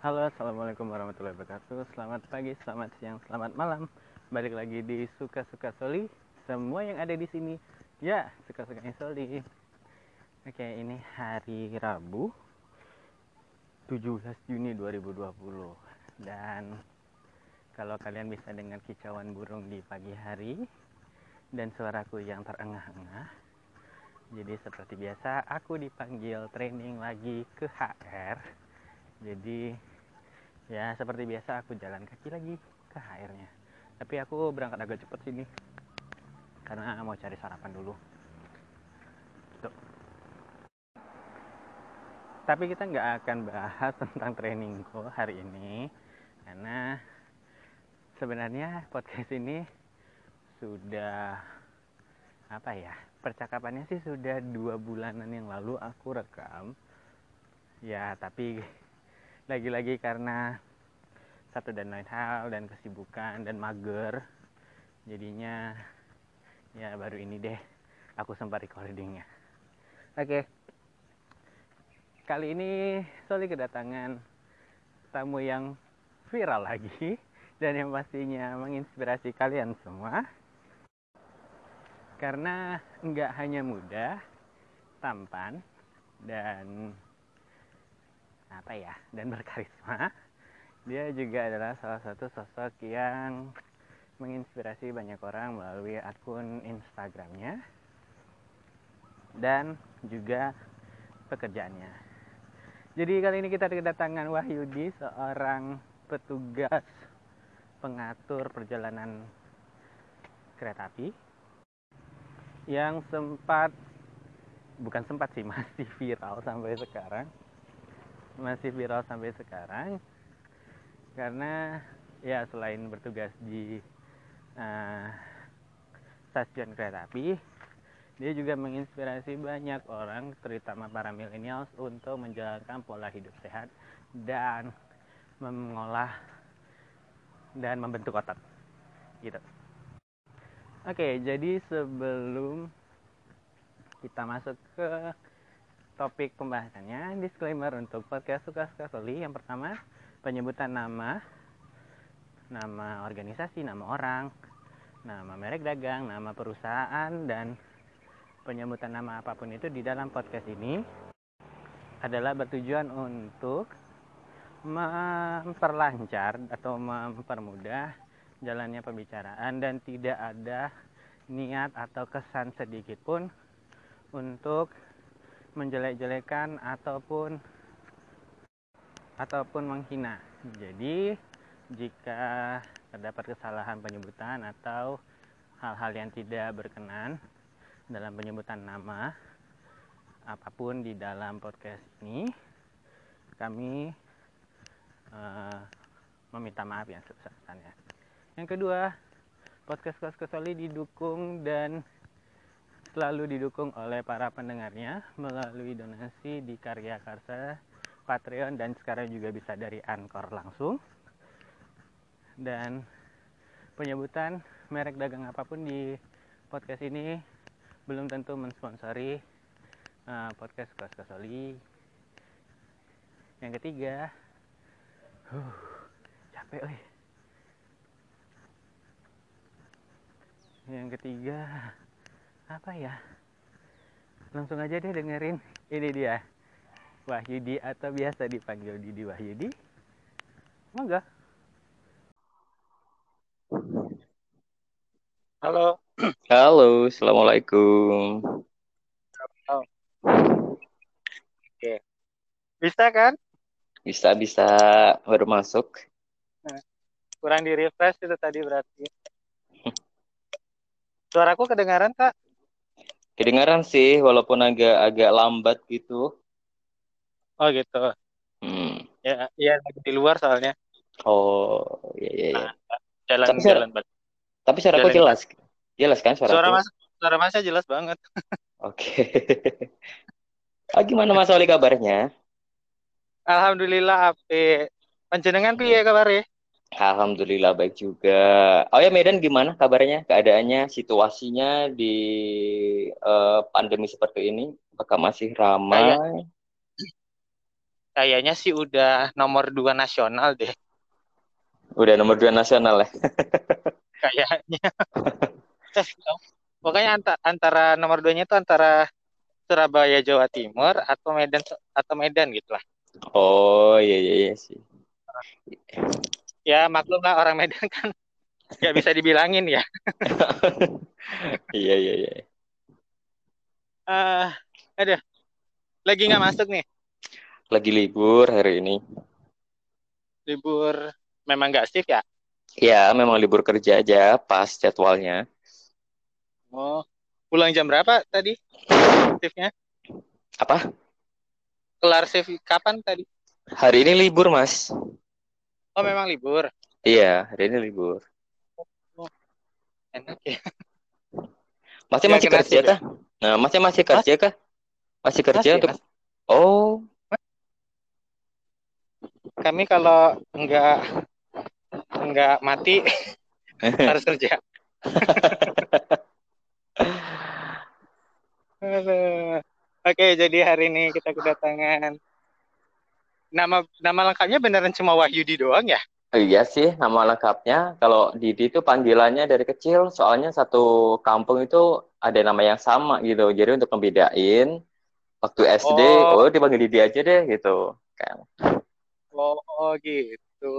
Halo, assalamualaikum warahmatullahi wabarakatuh. Selamat pagi, selamat siang, selamat malam. Balik lagi di suka-suka Soli. Semua yang ada di sini, ya suka-sukanya Soli. Oke, ini hari Rabu, 17 Juni 2020. Dan kalau kalian bisa dengar kicauan burung di pagi hari dan suaraku yang terengah-engah, jadi seperti biasa aku dipanggil training lagi ke HR. Jadi ya seperti biasa aku jalan kaki lagi ke HR-nya. Tapi aku berangkat agak cepet sini karena mau cari sarapan dulu. Tuh. Tapi kita nggak akan bahas tentang trainingku hari ini karena sebenarnya podcast ini sudah apa ya percakapannya sih sudah dua bulanan yang lalu aku rekam ya tapi lagi-lagi karena satu dan lain hal dan kesibukan dan mager. Jadinya ya baru ini deh aku sempat recordingnya. Oke. Kali ini Soli kedatangan tamu yang viral lagi dan yang pastinya menginspirasi kalian semua. Karena nggak hanya muda, tampan, dan apa ya, dan berkarisma. Dia juga adalah salah satu sosok yang menginspirasi banyak orang melalui akun Instagramnya dan juga pekerjaannya. Jadi kali ini kita kedatangan Wahyudi, seorang petugas pengatur perjalanan kereta api yang sempat bukan sempat sih masih viral sampai sekarang masih viral sampai sekarang. Karena ya selain bertugas di uh, stasiun kereta api dia juga menginspirasi banyak orang terutama para milenials untuk menjalankan pola hidup sehat dan mengolah dan membentuk otot gitu. Oke, jadi sebelum kita masuk ke topik pembahasannya, disclaimer untuk podcast suka-suka Soli. Yang pertama, penyebutan nama, nama organisasi, nama orang, nama merek dagang, nama perusahaan, dan penyebutan nama apa pun itu di dalam podcast ini adalah bertujuan untuk memperlancar atau mempermudah jalannya pembicaraan dan tidak ada niat atau kesan sedikit pun untuk menjelek-jelekan ataupun ataupun menghina. Jadi jika terdapat kesalahan penyebutan atau hal-hal yang tidak berkenan dalam penyebutan nama apa pun di dalam podcast ini, kami uh, meminta maaf yang sebesar-besarnya. Yang kedua, podcast Kos Kesoli didukung dan selalu didukung oleh para pendengarnya melalui donasi di Karya Karsa, Patreon, dan sekarang juga bisa dari Anchor langsung. Dan penyebutan merek dagang apa pun di podcast ini belum tentu mensponsori uh, podcast Kos Kesoli. Yang ketiga, uh, capek nih yang ketiga apa ya? Langsung aja deh dengerin. Ini dia. Wahyudi atau biasa dipanggil Didi Wahyudi. Monggo. Halo. Halo assalamualaikum. Oh. oke. Bisa kan? Bisa bisa. Baru masuk. Nah, kurang di refresh itu tadi berarti. Suaraku kedengaran, Kak? Kedengaran sih, walaupun agak agak lambat gitu. Oh, gitu. Hmm. Ya, iya di luar soalnya. Oh, iya iya iya. Nah, jalan tapi suara, jalan. Tapi suaraku jalan. jelas. Jelas kan suara Suara Mas suara Masnya jelas banget. Oke. oh, gimana Mas Oli kabarnya? Alhamdulillah ape. Panjenengan piye kabarnya? Alhamdulillah baik juga. Oh ya Medan gimana kabarnya? Keadaannya, situasinya di uh, pandemi seperti ini? Apakah masih ramai? Kayak, kayaknya sih udah nomor dua nasional deh Udah nomor dua nasional ya. kayaknya. Pokoknya antara, antara nomor duanya itu antara Surabaya Jawa Timur atau Medan atau Medan gitu lah. Oh iya iya, iya sih. Ya maklum lah orang Medan kan nggak bisa dibilangin ya. Iya iya iya. Eh, aduh, lagi nggak masuk nih. Lagi libur hari ini. Libur memang nggak shift ya? Ya memang libur kerja aja pas jadwalnya. Oh, pulang jam berapa tadi? Shiftnya? Apa? Kelar shift kapan tadi? Hari ini libur mas. Oh memang libur. Iya hari ini libur. Enak ya. Masih Nggak masih kerja ya? kah? Nah masih masih kerja kah? Masih kerja Masih, untuk? Mas. Oh Kami kalau nggak nggak mati harus kerja. Oke, jadi hari ini kita kedatangan nama nama lengkapnya beneran cuma Wahyudi doang ya? iya sih nama lengkapnya. Kalau Didi itu panggilannya dari kecil. Soalnya satu kampung itu ada nama yang sama gitu. Jadi untuk membedain waktu SD, Oh. oh, dipanggil Didi aja deh gitu. Kayak Oh, oh, gitu.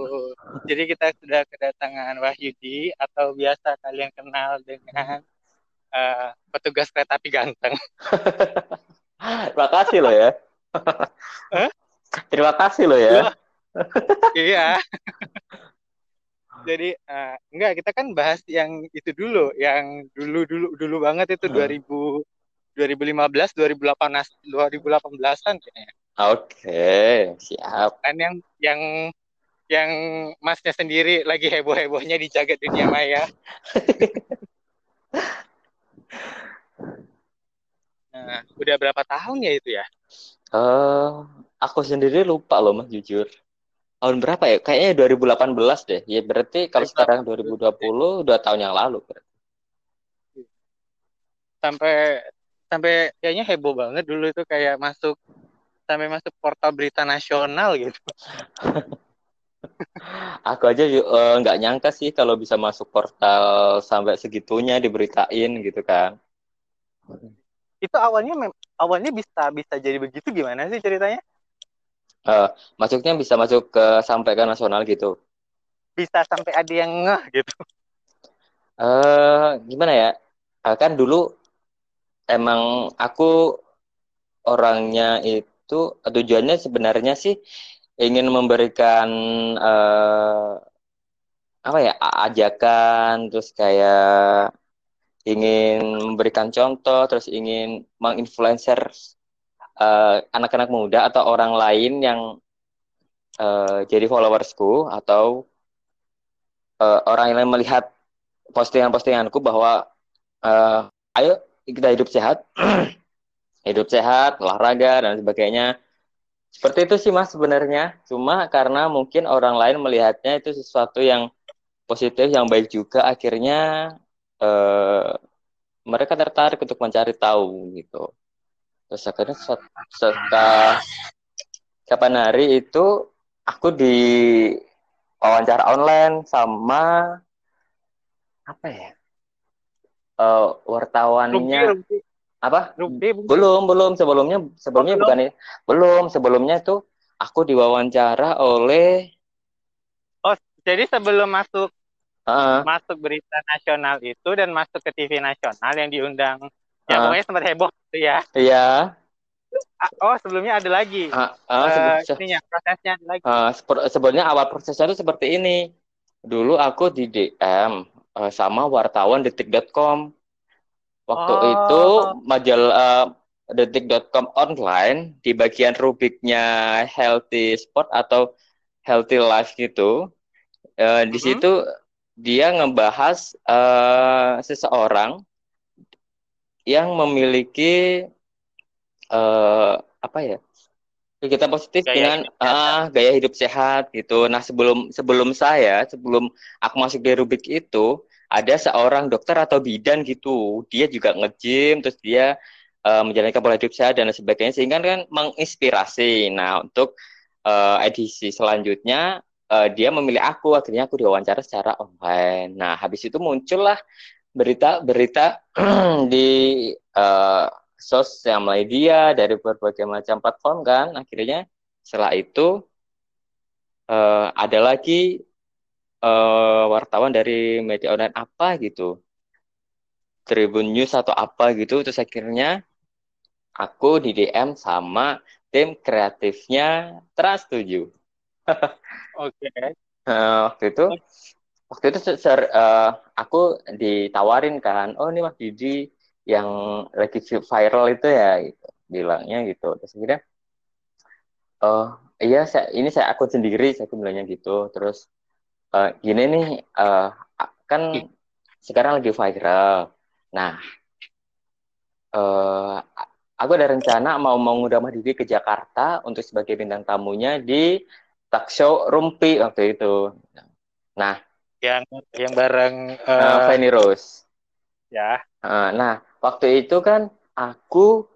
Jadi kita sudah kedatangan Wahyudi atau biasa kalian kenal dengan eh, petugas kereta api ganteng. Terima kasih loh ya. Terima kasih loh ya. iya. Jadi eh, enggak kita kan bahas yang itu dulu, yang dulu dulu dulu banget itu Hmm. 2000 2015 2018 2018-an kayaknya. Oke, siap. Kan yang yang yang masnya sendiri lagi heboh-hebohnya di jagat dunia maya. Nah, udah berapa tahun ya itu ya? Eh, aku sendiri lupa loh Mas jujur. Tahun berapa ya? Kayaknya 2018 deh. Ya berarti kalau sekarang 2020 dua tahun yang lalu. berarti. Sampai sampai kayaknya heboh banget dulu itu kayak masuk sampai masuk portal berita nasional gitu. Aku aja eh, nggak nyangka sih kalau bisa masuk portal sampai segitunya diberitain gitu kan. Itu awalnya awalnya bisa bisa jadi begitu gimana sih ceritanya? Eh, masuknya bisa masuk ke sampai ke nasional gitu. Bisa sampai ada yang ngeh gitu. Eh, gimana ya? Eh, kan dulu emang aku orangnya itu tujuannya sebenarnya sih ingin memberikan eh, apa ya ajakan terus kayak ingin memberikan contoh terus ingin menginfluencer eh, anak-anak muda atau orang lain yang eh, jadi followersku atau eh, orang yang melihat postingan-postinganku bahwa eh, ayo kita hidup sehat, hidup sehat, olahraga dan sebagainya. Seperti itu sih mas sebenarnya. Cuma karena mungkin orang lain melihatnya itu sesuatu yang positif, yang baik juga, akhirnya eh, mereka tertarik untuk mencari tahu gitu. Terus akhirnya set- setelah kapan hari itu aku di wawancara online sama apa ya? Rumpi, wartawannya apa? rumpi. Belum, belum. Sebelumnya, sebelumnya Oh, belum? bukan ini. Belum. Sebelumnya itu aku diwawancara oleh, Jadi sebelum masuk eh, masuk berita nasional itu dan masuk ke TV nasional yang diundang ya Ah. pokoknya sempat heboh gitu ya. iya, Ah, Oh, sebelumnya ada lagi. sebe- se- ininya prosesnya ada lagi. seper- sebenarnya awal prosesnya itu seperti ini. Dulu aku di DM eh, sama wartawan detik.com. Waktu Oh. itu majalah eh, detik.com online di bagian rubiknya healthy sport atau healthy life gitu. Eh, di Mhm. situ dia ngebahas eh, seseorang yang memiliki eh, apa ya kegiatan positif Gaya dengan hidup ah, gaya hidup sehat gitu. Nah sebelum sebelum saya sebelum aku masuk di rubik itu ada seorang dokter atau bidan gitu. Dia juga nge-gym terus dia eh, menjalankan pola hidup sehat dan sebagainya sehingga kan menginspirasi. Nah untuk uh, edisi selanjutnya uh, dia memilih aku akhirnya aku diwawancara secara online. Nah habis itu muncullah berita-berita di uh, sosial media dari berbagai macam platform kan. Akhirnya setelah itu uh, ada lagi uh, wartawan dari media online apa gitu. Tribun News atau apa gitu. Terus akhirnya aku di DM sama tim kreatifnya Trans 7. Oke. Okay. Uh, waktu itu waktu itu ser, uh, aku ditawarin kan, oh ini Mas Didi yang lagi viral itu ya gitu. bilangnya gitu. Terus akhirnya oh iya saya ini saya akun sendiri saya bilangnya gitu. Terus uh, gini nih uh, kan sekarang lagi viral Nah, uh, aku ada rencana mau mengundang Didi ke Jakarta untuk sebagai bintang tamunya di talk show Rumpi waktu itu. Nah, yang yang bareng uh, uh, Fanny Rose. Ya. Uh, nah, waktu itu kan aku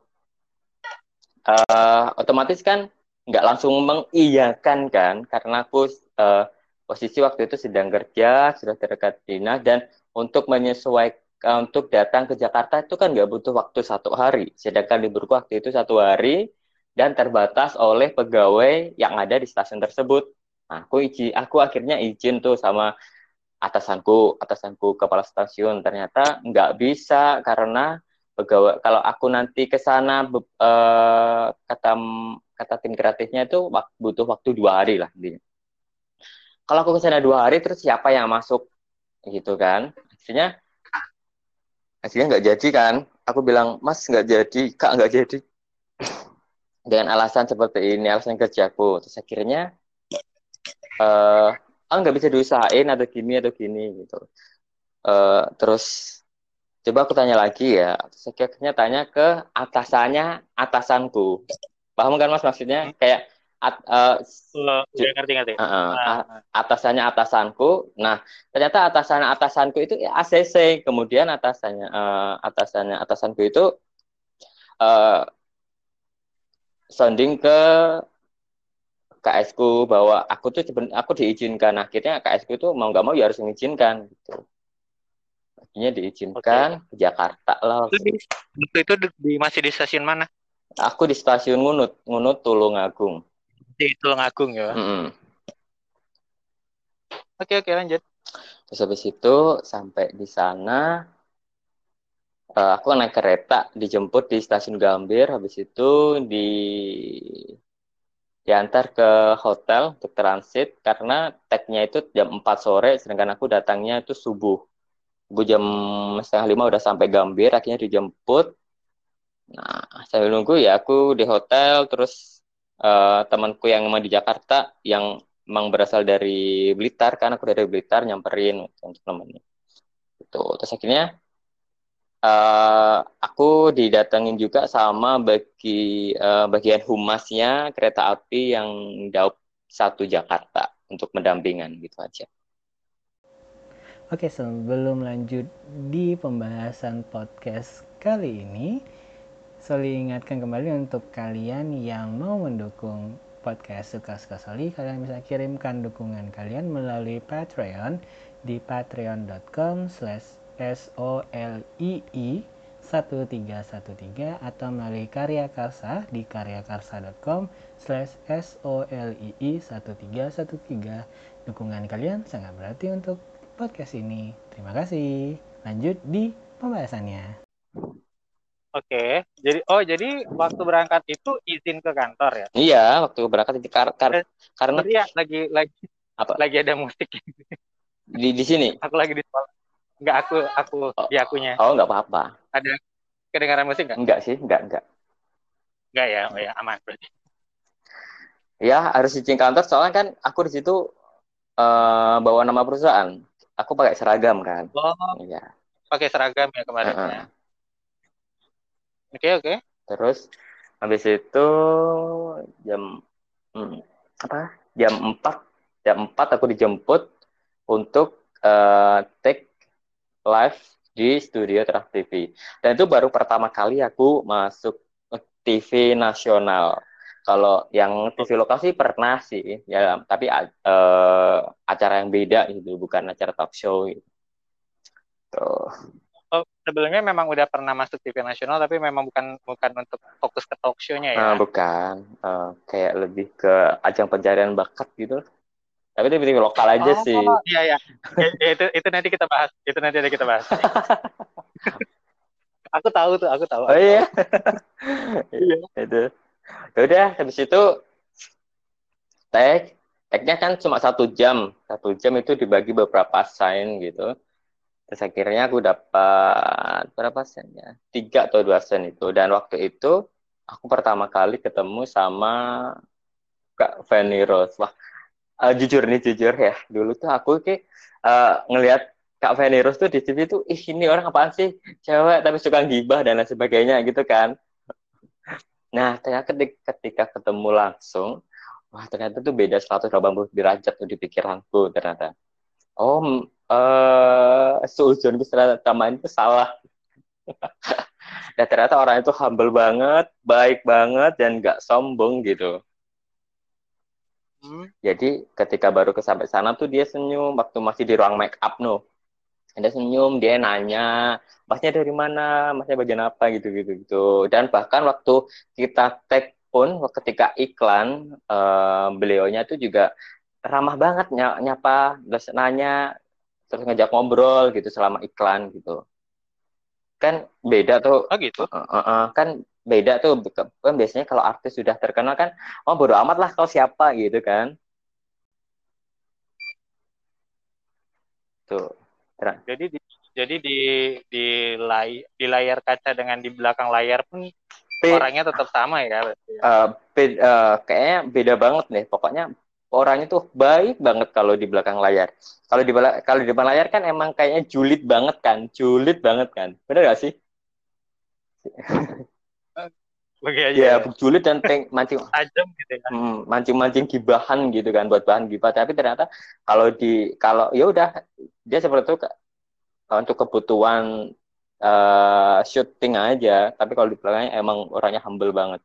uh, otomatis kan nggak langsung mengiyakan kan karena aku uh, posisi waktu itu sedang kerja sudah terdekat dinas dan untuk menyesuaikan untuk datang ke Jakarta itu kan nggak butuh waktu satu hari. Sedangkan liburku waktu itu satu hari dan terbatas oleh pegawai yang ada di stasiun tersebut. Nah, aku izin, aku akhirnya izin tuh sama atasanku, atasanku kepala stasiun. Ternyata nggak bisa karena pegawai kalau aku nanti ke sana uh, kata kata tim kreatifnya itu butuh waktu dua hari lah. Kalau aku ke sana dua hari terus siapa yang masuk gitu kan? Akhirnya akhirnya nggak jadi kan aku bilang mas nggak jadi kak nggak jadi dengan alasan seperti ini alasan kerjaku terus akhirnya uh, ah nggak bisa diusahain atau gini atau gini gitu uh, terus coba aku tanya lagi ya terus akhirnya tanya ke atasannya atasanku paham kan mas maksudnya kayak at, uh, ya, ngerti ngerti. Uh, uh, nah. Atasannya atasanku. Nah, ternyata atasannya atasanku itu ya ACC. Kemudian atasannya uh, atasannya atasanku itu uh, sounding ke KS ku bahwa aku tuh aku diizinkan akhirnya KS ku itu mau nggak mau ya harus mengizinkan gitu akhirnya diizinkan okay. ke Jakarta lah waktu itu, itu di, masih di stasiun mana aku di stasiun Ngunut Ngunut Tulungagung di Tulungagung ya. Mm -hmm. Oke oke lanjut. Terus habis itu sampai di sana uh, aku naik kereta dijemput di stasiun Gambir habis itu di diantar ke hotel untuk transit karena tagnya itu jam 4 sore sedangkan aku datangnya itu subuh. Bu jam setengah lima udah sampai Gambir akhirnya dijemput. Nah, saya nunggu ya aku di hotel terus uh, temanku yang memang di Jakarta yang memang berasal dari Blitar kan aku dari Blitar nyamperin untuk nemenin itu terus akhirnya uh, aku didatengin juga sama bagi uh, bagian humasnya kereta api yang Daup satu Jakarta untuk mendampingan gitu aja. Oke, sebelum lanjut di pembahasan podcast kali ini, Soli ingatkan kembali untuk kalian yang mau mendukung podcast Suka-Suka Soli, kalian bisa kirimkan dukungan kalian melalui Patreon di patreon.com slash solii 1313 atau melalui Karya Karsa di karyakarsa.com slash solii 1313 dukungan kalian sangat berarti untuk podcast ini terima kasih lanjut di pembahasannya Oke, jadi oh jadi waktu berangkat itu izin ke kantor ya? Iya, waktu berangkat itu kar kar eh, karena iya lagi lagi apa? Lagi ada musik di di sini. Aku lagi di sekolah. Enggak aku aku oh, di akunya. Oh, enggak apa-apa. Ada kedengaran musik enggak? Enggak sih, enggak enggak. Enggak ya, oh ya aman berarti. Ya, harus izin kantor soalnya kan aku di situ uh, bawa nama perusahaan. Aku pakai seragam kan. Oh. Iya. Pakai seragam ya kemarin uh -uh. ya. Oke okay, oke. Okay. Terus habis itu jam hmm, apa? Jam 4 jam 4 aku dijemput untuk uh, take live di studio Trans TV. Dan itu baru pertama kali aku masuk TV nasional. Kalau yang TV lokal sih pernah sih, ya tapi uh, acara yang beda gitu, bukan acara talk show gitu. Tuh. Oh, sebelumnya memang udah pernah masuk TV nasional tapi memang bukan bukan untuk fokus ke talk show-nya ya. Uh, bukan. Uh, kayak lebih ke ajang pencarian bakat gitu. Tapi TV, TV lokal aja oh, sih. Iya iya. ya, itu itu nanti kita bahas. Itu nanti ada kita bahas. aku tahu tuh, aku tahu. Oh iya. iya. itu. Ya udah habis itu tag tagnya kan cuma satu jam satu jam itu dibagi beberapa sign gitu terus akhirnya aku dapat berapa sen ya tiga atau dua sen itu dan waktu itu aku pertama kali ketemu sama Kak Fanny Rose wah uh, jujur nih jujur ya. Dulu tuh aku kayak uh, ngelihat Kak Rose tuh di TV tuh ih ini orang apaan sih? Cewek tapi suka gibah dan lain sebagainya gitu kan. Nah ternyata ketika ketemu langsung wah ternyata tuh beda 180 derajat tuh di pikiranku ternyata. Oh uh, seujun tambahan itu salah. Dan ternyata orang itu humble banget baik banget dan gak sombong gitu hmm. jadi ketika baru ke sampai sana tuh dia senyum waktu masih di ruang make up no dia senyum dia nanya masnya dari mana? Masnya bagian apa? gitu gitu. Gitu dan bahkan waktu kita tag pun ketika iklan uh, beliaunya itu juga ramah banget nyapa terus nanya terus ngajak ngobrol gitu selama iklan gitu. Kan beda tuh. Oh gitu? Uh, uh, uh, kan beda tuh kan biasanya kalau artis sudah terkenal kan oh bodo amat lah kau siapa gitu kan tuh jadi di, jadi di di lay, di layar kaca dengan di belakang layar pun Be orangnya tetap sama ya, Uh, be uh, kayaknya beda banget nih pokoknya orangnya tuh baik banget kalau di belakang layar. Kalau di kalau di depan layar kan emang kayaknya julid banget kan, julid banget kan. Benar gak sih? Oke aja. Ya, ya, julid dan teng mancing tajam gitu ya. Hmm, mancing-mancing gibahan gitu kan buat bahan gibah. Tapi ternyata kalau di kalau ya udah dia seperti itu untuk kebutuhan uh, syuting aja. Tapi kalau di belakangnya emang orangnya humble banget.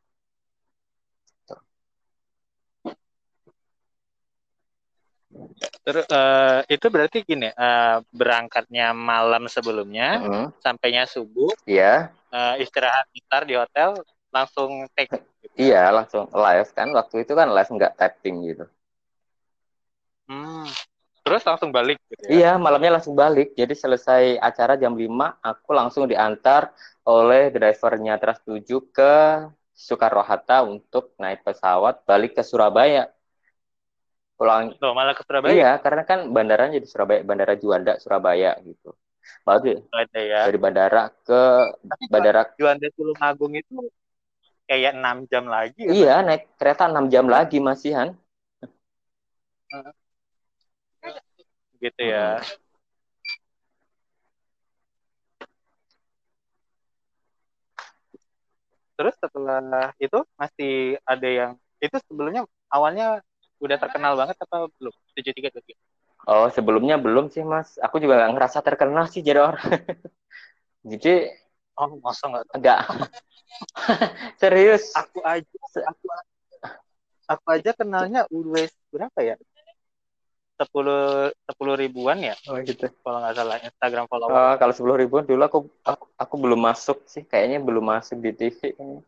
Terus uh, itu berarti gini, uh, berangkatnya malam sebelumnya, uh sampainya subuh, iya, uh, istirahat bentar di hotel, langsung take. Gitu. Iya, langsung live kan. Waktu itu kan live nggak tapping gitu. Hmm. Terus langsung balik gitu ya? Iya, malamnya langsung balik. Jadi selesai acara jam 5, aku langsung diantar oleh drivernya Trans 7 ke Soekarno Hatta untuk naik pesawat balik ke Surabaya pulang Loh, malah ke Surabaya iya karena kan bandaranya di Surabaya bandara Juanda Surabaya gitu baru ya. dari bandara ke Tapi bandara Juanda Tulungagung itu kayak enam jam lagi iya naik kereta enam jam lagi masihan gitu ya hmm. terus setelah itu masih ada yang itu sebelumnya awalnya udah terkenal banget apa belum? tujuh tiga tujuh Oh, sebelumnya belum sih, Mas. Aku juga gak ngerasa terkenal sih jadi orang. jadi Oh, masa nggak? Enggak. Serius. Aku aja aku, aku aja kenalnya udah berapa ya? Sepuluh sepuluh ribuan ya? Oh gitu. Kalau nggak salah Instagram follower. Oh, kalau sepuluh ribuan dulu aku, aku aku belum masuk sih. Kayaknya belum masuk di TV. Kayaknya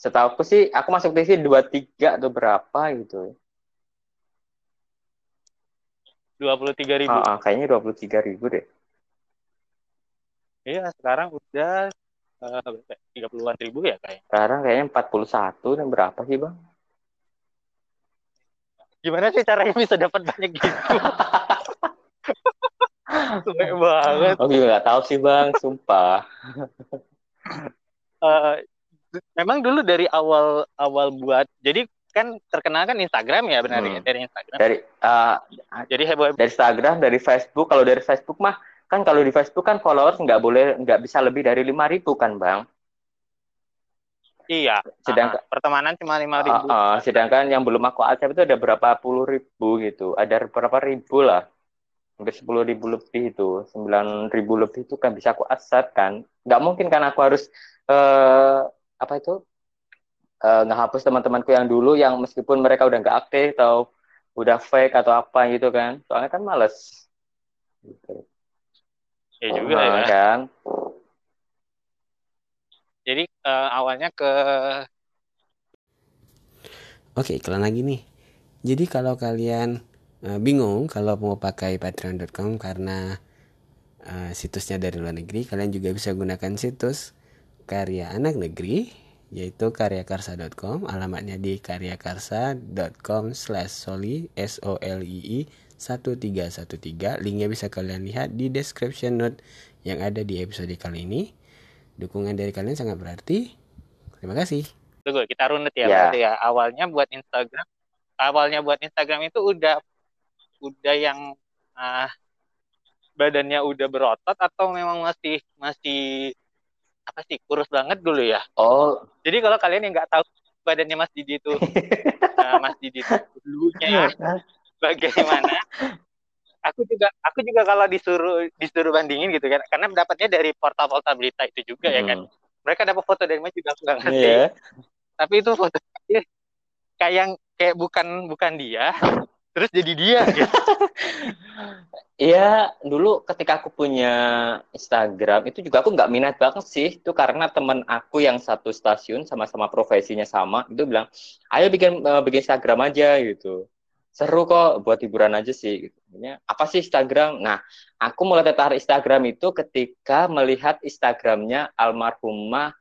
setahu aku sih aku masuk TV dua tiga atau berapa gitu dua puluh tiga ribu ah, ah, kayaknya dua puluh tiga ribu deh iya sekarang udah eh, tiga uh, puluhan ribu ya kayak sekarang kayaknya empat puluh satu dan berapa sih bang gimana sih caranya bisa dapat banyak gitu Sumpah banget. Oh, juga nggak tahu sih bang, sumpah. uh, memang dulu dari awal awal buat jadi kan terkenal kan Instagram ya benar ya? hmm. ya dari Instagram dari uh, jadi heboh dari Instagram dari Facebook kalau dari Facebook mah kan kalau di Facebook kan followers nggak boleh nggak bisa lebih dari lima ribu kan bang? Iya. Sedangkan uh, pertemanan cuma lima ribu. uh, uh, sedangkan yang belum aku acap itu ada berapa puluh ribu gitu. Ada berapa ribu lah. Hampir sepuluh ribu lebih itu. Sembilan ribu lebih itu kan bisa aku accept kan. Nggak mungkin kan aku harus uh, apa itu? Uh, ngehapus teman-temanku yang dulu yang meskipun mereka udah nggak aktif atau udah fake atau apa gitu kan. Soalnya kan males. Gitu. Ya juga uh, ya. kan? Jadi uh, awalnya ke oke iklan lagi nih. Jadi kalau kalian uh, bingung kalau mau pakai patreon.com karena uh, situsnya dari luar negeri kalian juga bisa gunakan situs karya anak negeri yaitu karyakarsa.com alamatnya di karyakarsa.com slash soli s o l i i 1313 linknya bisa kalian lihat di description note yang ada di episode kali ini dukungan dari kalian sangat berarti terima kasih Tunggu, kita runut ya, yeah. ya. Awalnya buat Instagram, awalnya buat Instagram itu udah udah yang uh, badannya udah berotot atau memang masih masih apa sih kurus banget dulu ya. Oh. Jadi kalau kalian yang nggak tahu badannya Mas Didi itu uh, Mas Didi itu dulunya bagaimana? Aku juga aku juga kalau disuruh disuruh bandingin gitu kan karena dapatnya dari portal-portal berita itu juga hmm. ya kan. Hmm. Mereka dapat foto dari Mas juga aku nggak ngerti. Yeah. Tapi itu foto kayak kayak bukan bukan dia terus jadi dia gitu. Iya, dulu ketika aku punya Instagram itu juga aku nggak minat banget sih. Itu karena teman aku yang satu stasiun sama-sama profesinya sama itu bilang, ayo bikin uh, bikin Instagram aja gitu. Seru kok buat hiburan aja sih. Gitu. Apa sih Instagram? Nah, aku mulai tertarik Instagram itu ketika melihat Instagramnya almarhumah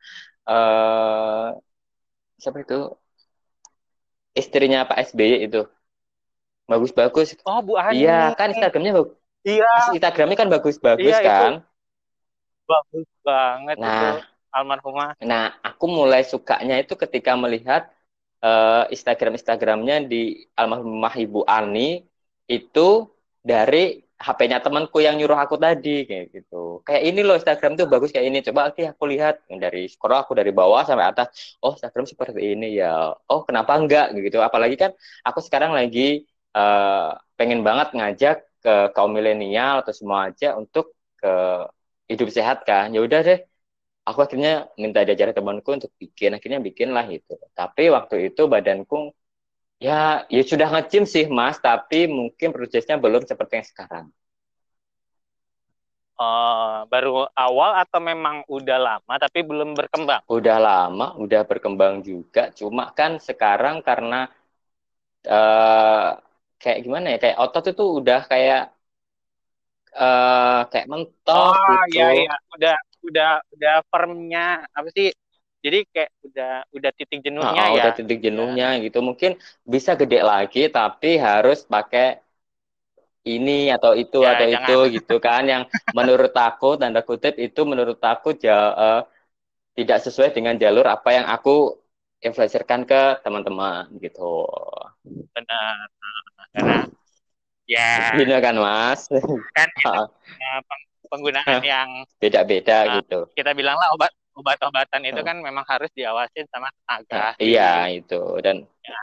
uh, siapa itu istrinya Pak SBY itu bagus-bagus. Oh Bu Ani. Iya kan Instagramnya bagus Iya. Instagramnya kan bagus-bagus iya, kan? bagus banget nah, itu almarhumah. Nah, aku mulai sukanya itu ketika melihat uh, Instagram Instagramnya di almarhumah Ibu Ani itu dari HP-nya temanku yang nyuruh aku tadi kayak gitu. Kayak ini loh Instagram tuh bagus kayak ini. Coba oke aku lihat dari scroll aku dari bawah sampai atas. Oh Instagram seperti ini ya. Oh kenapa enggak gitu. Apalagi kan aku sekarang lagi uh, pengen banget ngajak ke kaum milenial atau semua aja untuk ke hidup sehat kan ya udah deh aku akhirnya minta diajarin temanku untuk bikin akhirnya bikin lah itu tapi waktu itu badanku ya ya sudah ngecim sih mas tapi mungkin prosesnya belum seperti yang sekarang Uh, baru awal atau memang udah lama tapi belum berkembang? Udah lama, udah berkembang juga. Cuma kan sekarang karena uh, kayak gimana ya kayak otot itu udah kayak uh, kayak mentok oh, gitu. iya iya udah udah udah firmnya apa sih? Jadi kayak udah udah titik jenuhnya oh, ya? udah titik jenuhnya ya. gitu. Mungkin bisa gede lagi tapi harus pakai ini atau itu ya, atau jangan. itu gitu kan. Yang menurut aku tanda kutip itu menurut aku ja, uh, tidak sesuai dengan jalur apa yang aku influencerkan ke teman-teman gitu. Benar. Karena ya. Gini kan mas? Kan ya, penggunaan yang beda-beda uh, gitu. kita bilanglah obat obat-obatan itu kan memang harus diawasin sama tenaga. Iya itu. Dan ya,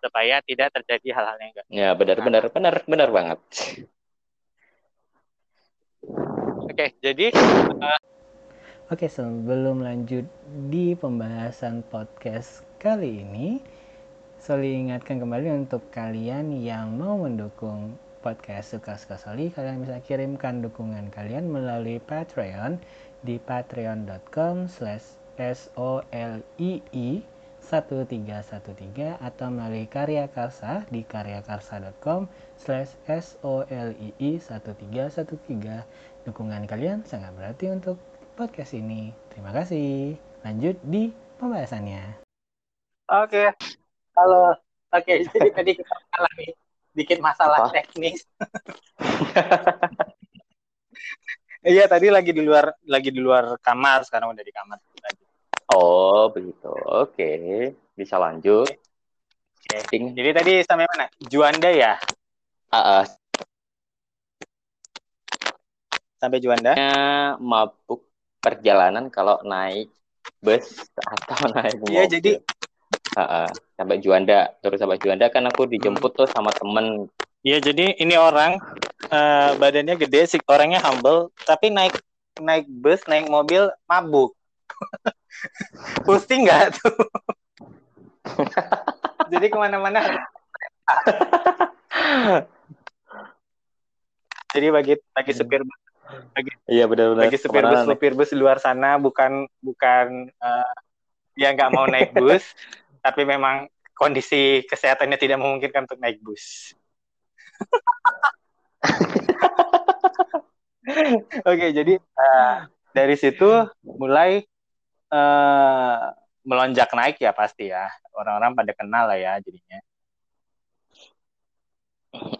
supaya tidak terjadi hal-hal yang enggak. Ya benar-benar benar benar banget. Oke jadi uh, Oke, sebelum lanjut di pembahasan podcast kali ini, Soli ingatkan kembali untuk kalian yang mau mendukung podcast Suka-Suka Soli, kalian bisa kirimkan dukungan kalian melalui Patreon di patreon.com slash solii 1313 atau melalui Karya Karsa di karyakarsa.com slash solii 1313 dukungan kalian sangat berarti untuk podcast ini. Terima kasih. Lanjut di pembahasannya. Oke Halo. Oke, jadi tadi kita alami dikit masalah Apa? teknis. Iya, tadi lagi di luar lagi di luar kamar, sekarang udah di kamar lagi. Oh, begitu. Oke, bisa lanjut. Oke. Jadi tadi sampai mana? Juanda ya? Uh, uh. Sampai Juanda? Ya, mabuk perjalanan kalau naik bus atau naik mobil. Iya, jadi uh, sampai Juanda. Terus sampai Juanda kan aku dijemput tuh sama temen. Iya jadi ini orang uh, badannya gede sih orangnya humble tapi naik naik bus naik mobil mabuk. Pusing nggak tuh? Jadi ke mana-mana. Jadi bagi bagi supir bagi Iya benar-benar. bagi supir bus supir bus di luar sana bukan bukan eh, yang nggak mau naik bus, tapi memang kondisi kesehatannya tidak memungkinkan untuk naik bus. Oke, jadi eh, dari situ mulai eh, melonjak naik ya pasti ya. Orang-orang pada kenal lah ya jadinya.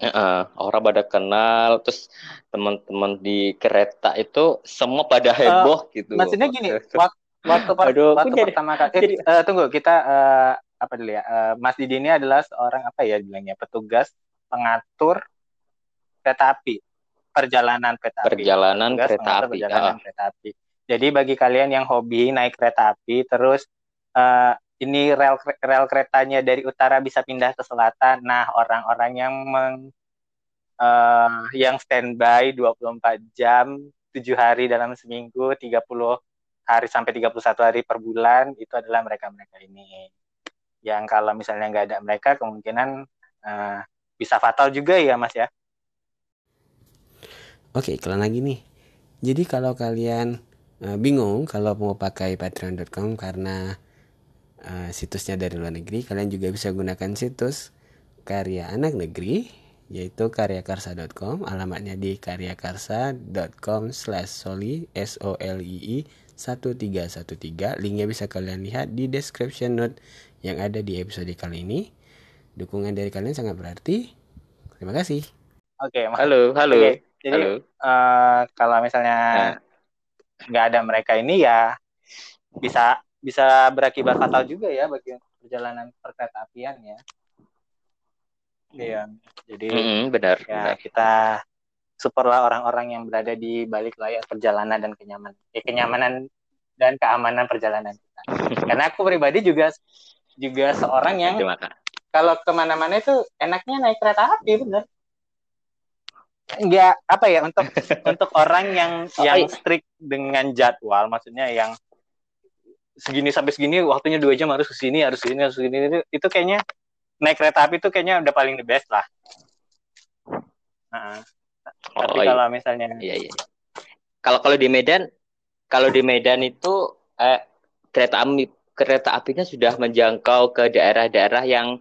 Heeh, orang pada kenal, terus teman-teman di kereta itu semua pada heboh gitu. Maksudnya gini, wak- waktu per- Aduh, waktu jadi- pertama kali eh, jadi- eh, tunggu kita eh, apa dulu ya? Eh, Mas Didi ini adalah seorang apa ya bilangnya petugas pengatur kereta api, perjalanan kereta api. perjalanan Petugas kereta api. perjalanan Ah, kereta api. Jadi bagi kalian yang hobi naik kereta api, terus eh, ini rel rel keretanya dari utara bisa pindah ke selatan. Nah, orang-orang yang meng, eh, yang standby 24 jam, 7 hari dalam seminggu, 30 hari sampai 31 hari per bulan, itu adalah mereka-mereka ini. Yang kalau misalnya nggak ada mereka, kemungkinan eh, bisa fatal juga ya, Mas ya. Oke, iklan lagi nih. Jadi kalau kalian eh, bingung kalau mau pakai patreon.com karena eh, situsnya dari luar negeri, kalian juga bisa gunakan situs karya anak negeri yaitu karyakarsa.com alamatnya di karyakarsa.com slash soli s o l i i 1313 linknya bisa kalian lihat di description note yang ada di episode kali ini dukungan dari kalian sangat berarti terima kasih Oke, Mas. Halo, halo. Oke, jadi Halo. eh, kalau misalnya Nah. nggak ada mereka ini ya bisa bisa berakibat fatal juga ya bagi perjalanan perkereta apian ya. Iya. Jadi Mm-mm, benar, ya benar. kita supportlah orang-orang yang berada di balik layar perjalanan dan kenyamanan, eh, kenyamanan dan keamanan perjalanan kita. Karena aku pribadi juga juga seorang yang kalau ke mana-mana itu enaknya naik kereta api bener nggak apa ya untuk untuk orang yang Oh, yang iya. strict dengan jadwal maksudnya yang segini sampai segini waktunya dua jam harus ke sini harus ke sini harus ke sini itu, itu kayaknya naik kereta api itu kayaknya udah paling the best lah Nah, tapi Oh, iya. kalau misalnya Iya, iya. Kalau kalau di Medan, kalau di Medan itu eh, kereta api kereta apinya sudah menjangkau ke daerah-daerah yang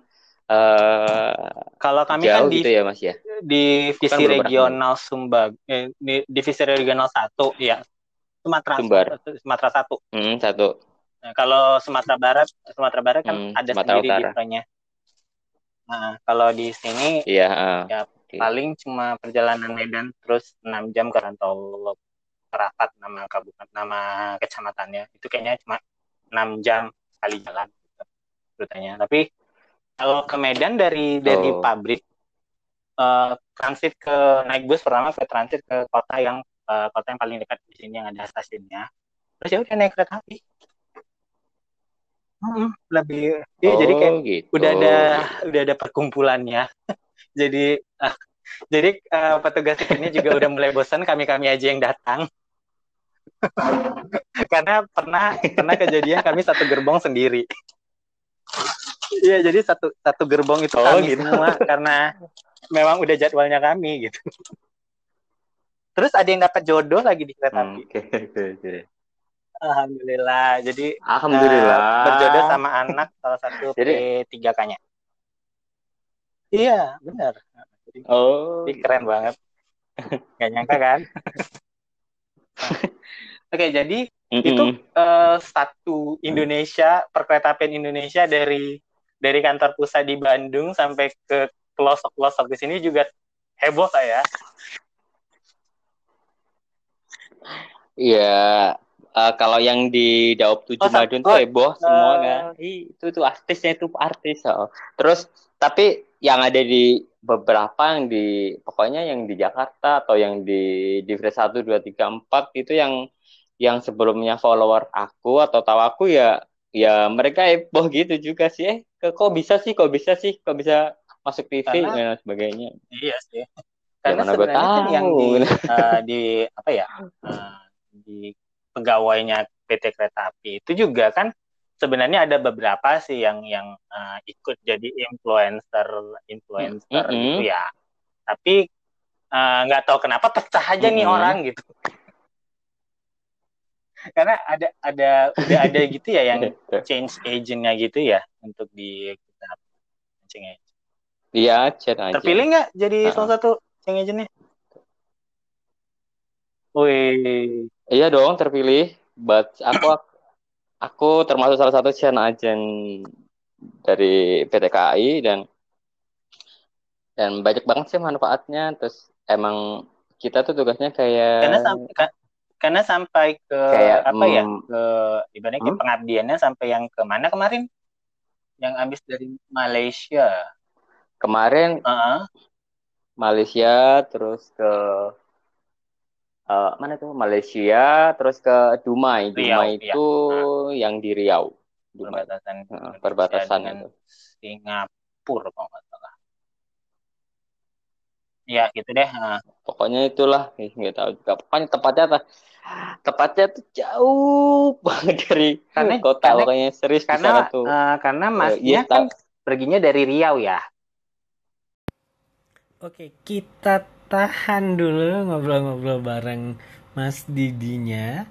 eh, kalau kami kan jauh di gitu ya, Mas ya. divisi Kan regional Sumbag eh, di divisi regional satu ya Sumatera Sumbar. Sumatera satu Hmm, satu. Nah, kalau Sumatera Barat, Sumatera Barat kan Hmm, ada Sumatera sendiri Utara. Nah, kalau di sini Iya, ah. Ya, Oke. paling cuma perjalanan Medan terus 6 jam ke Rantau Kerapat nama kabupaten nama kecamatannya. Itu kayaknya cuma 6 jam sekali jalan gitu, rutenya. Tapi kalau ke Medan dari dari Oh. pabrik eh, transit ke naik bus pertama ke transit ke kota yang eh, kota yang paling dekat di sini yang ada stasiunnya. Terus ya udah naik kereta api. Mm, lebih iya jadi kayak Oh, gitu. udah ada udah ada perkumpulannya jadi ah, jadi eh, petugas ini juga udah mulai bosan kami kami aja yang datang karena pernah pernah kejadian kami satu gerbong sendiri iya jadi satu satu gerbong itu Oh, kami gitu. semua karena memang udah jadwalnya kami gitu terus ada yang dapat jodoh lagi di kereta Hmm, oke, oke. alhamdulillah jadi Alhamdulillah. eh, berjodoh sama anak salah satu Jadi- P3K-nya iya benar jadi Oh. Ih, keren banget. Gak nyangka kan? Oke, jadi Mm-mm. itu eh, satu Indonesia, perkeretaapian Indonesia dari dari kantor pusat di Bandung sampai ke pelosok-pelosok di sini juga heboh saya. Iya, eh, kalau yang di Daop 7 Oh, Madun oh, tuh heboh semua eh, kan. Ih, itu tuh artisnya itu artis. oh. Terus tapi yang ada di beberapa yang di pokoknya yang di Jakarta atau yang di Divre 1 2 3 4 itu yang yang sebelumnya follower aku atau tahu aku ya ya mereka heboh gitu juga sih. Eh, kok bisa sih? Kok bisa sih? Kok bisa masuk TV Karena- dan sebagainya. Iya sih. Karena mana gua sebenarnya kan yang di eh, di apa ya? eh, di pegawainya PT Kereta Api. Itu juga kan sebenarnya ada beberapa sih yang yang uh, ikut jadi influencer influencer mm -hmm. gitu ya. Tapi eh, nggak uh, tahu kenapa pecah aja mm -hmm. nih orang gitu. Karena ada ada udah ada gitu ya yang change agentnya gitu ya untuk di kita. Change agent. Iya change agent terpilih nggak jadi uh -huh. salah satu change agentnya Wih. Iya dong terpilih. But aku aku termasuk salah satu channel agent dari PT KAI dan dan banyak banget sih manfaatnya terus emang kita tuh tugasnya kayak karena sampai karena sampai ke kayak, apa ya hmm, ke ibaratnya hmm? pengabdiannya sampai yang ke mana kemarin yang habis dari Malaysia kemarin uh -huh. Malaysia terus ke uh, mana tuh Malaysia terus ke Dumai. Dumai itu ya. yang di Riau. Dumai. perbatasan uh, perbatasan itu. Singapura kalau nggak salah. Ya gitu deh uh. pokoknya itulah. Nggak tahu juga. Pokoknya tepatnya apa? Tepatnya tuh jauh banget dari karena, kota karena, pokoknya serius karena tuh. Uh, karena masnya uh, kan perginya dari Riau ya? Oke, kita tahan dulu ngobrol-ngobrol bareng Mas Didinya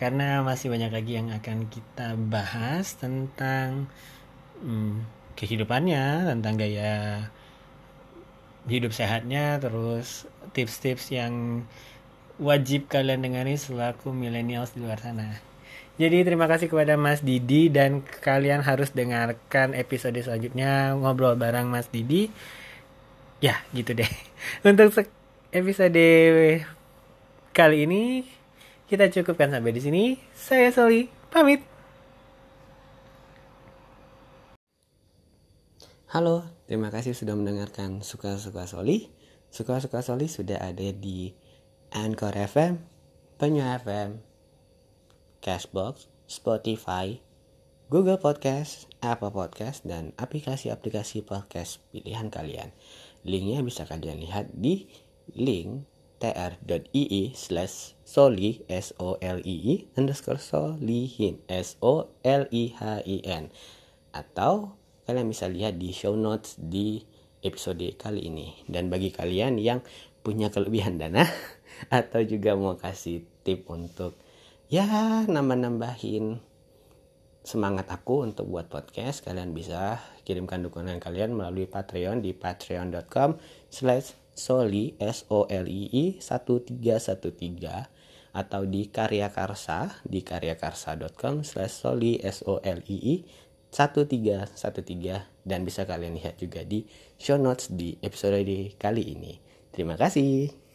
karena masih banyak lagi yang akan kita bahas tentang hmm, kehidupannya, tentang gaya hidup sehatnya, terus tips-tips yang wajib kalian dengari selaku millennials di luar sana. Jadi terima kasih kepada Mas Didi dan kalian harus dengarkan episode selanjutnya ngobrol bareng Mas Didi ya gitu deh untuk episode kali ini kita cukupkan sampai di sini saya Soli pamit Halo, terima kasih sudah mendengarkan Suka-Suka Soli. Suka-Suka Soli sudah ada di Anchor FM, Penyu FM, Cashbox, Spotify, Google Podcast, Apple Podcast, dan aplikasi-aplikasi podcast pilihan kalian. Linknya bisa kalian lihat di link tr.ee slash soli s o l i i underscore solihin s o l i h i n. Atau kalian bisa lihat di show notes di episode kali ini. Dan bagi kalian yang punya kelebihan dana atau juga mau kasih tip untuk ya nambah-nambahin semangat aku untuk buat podcast kalian bisa kirimkan dukungan kalian melalui Patreon di patreon.com slash soli s o l i i 1313 atau di karya karsa di karyakarsa.com slash soli s o l i i 1313 dan bisa kalian lihat juga di show notes di episode kali ini. Terima kasih.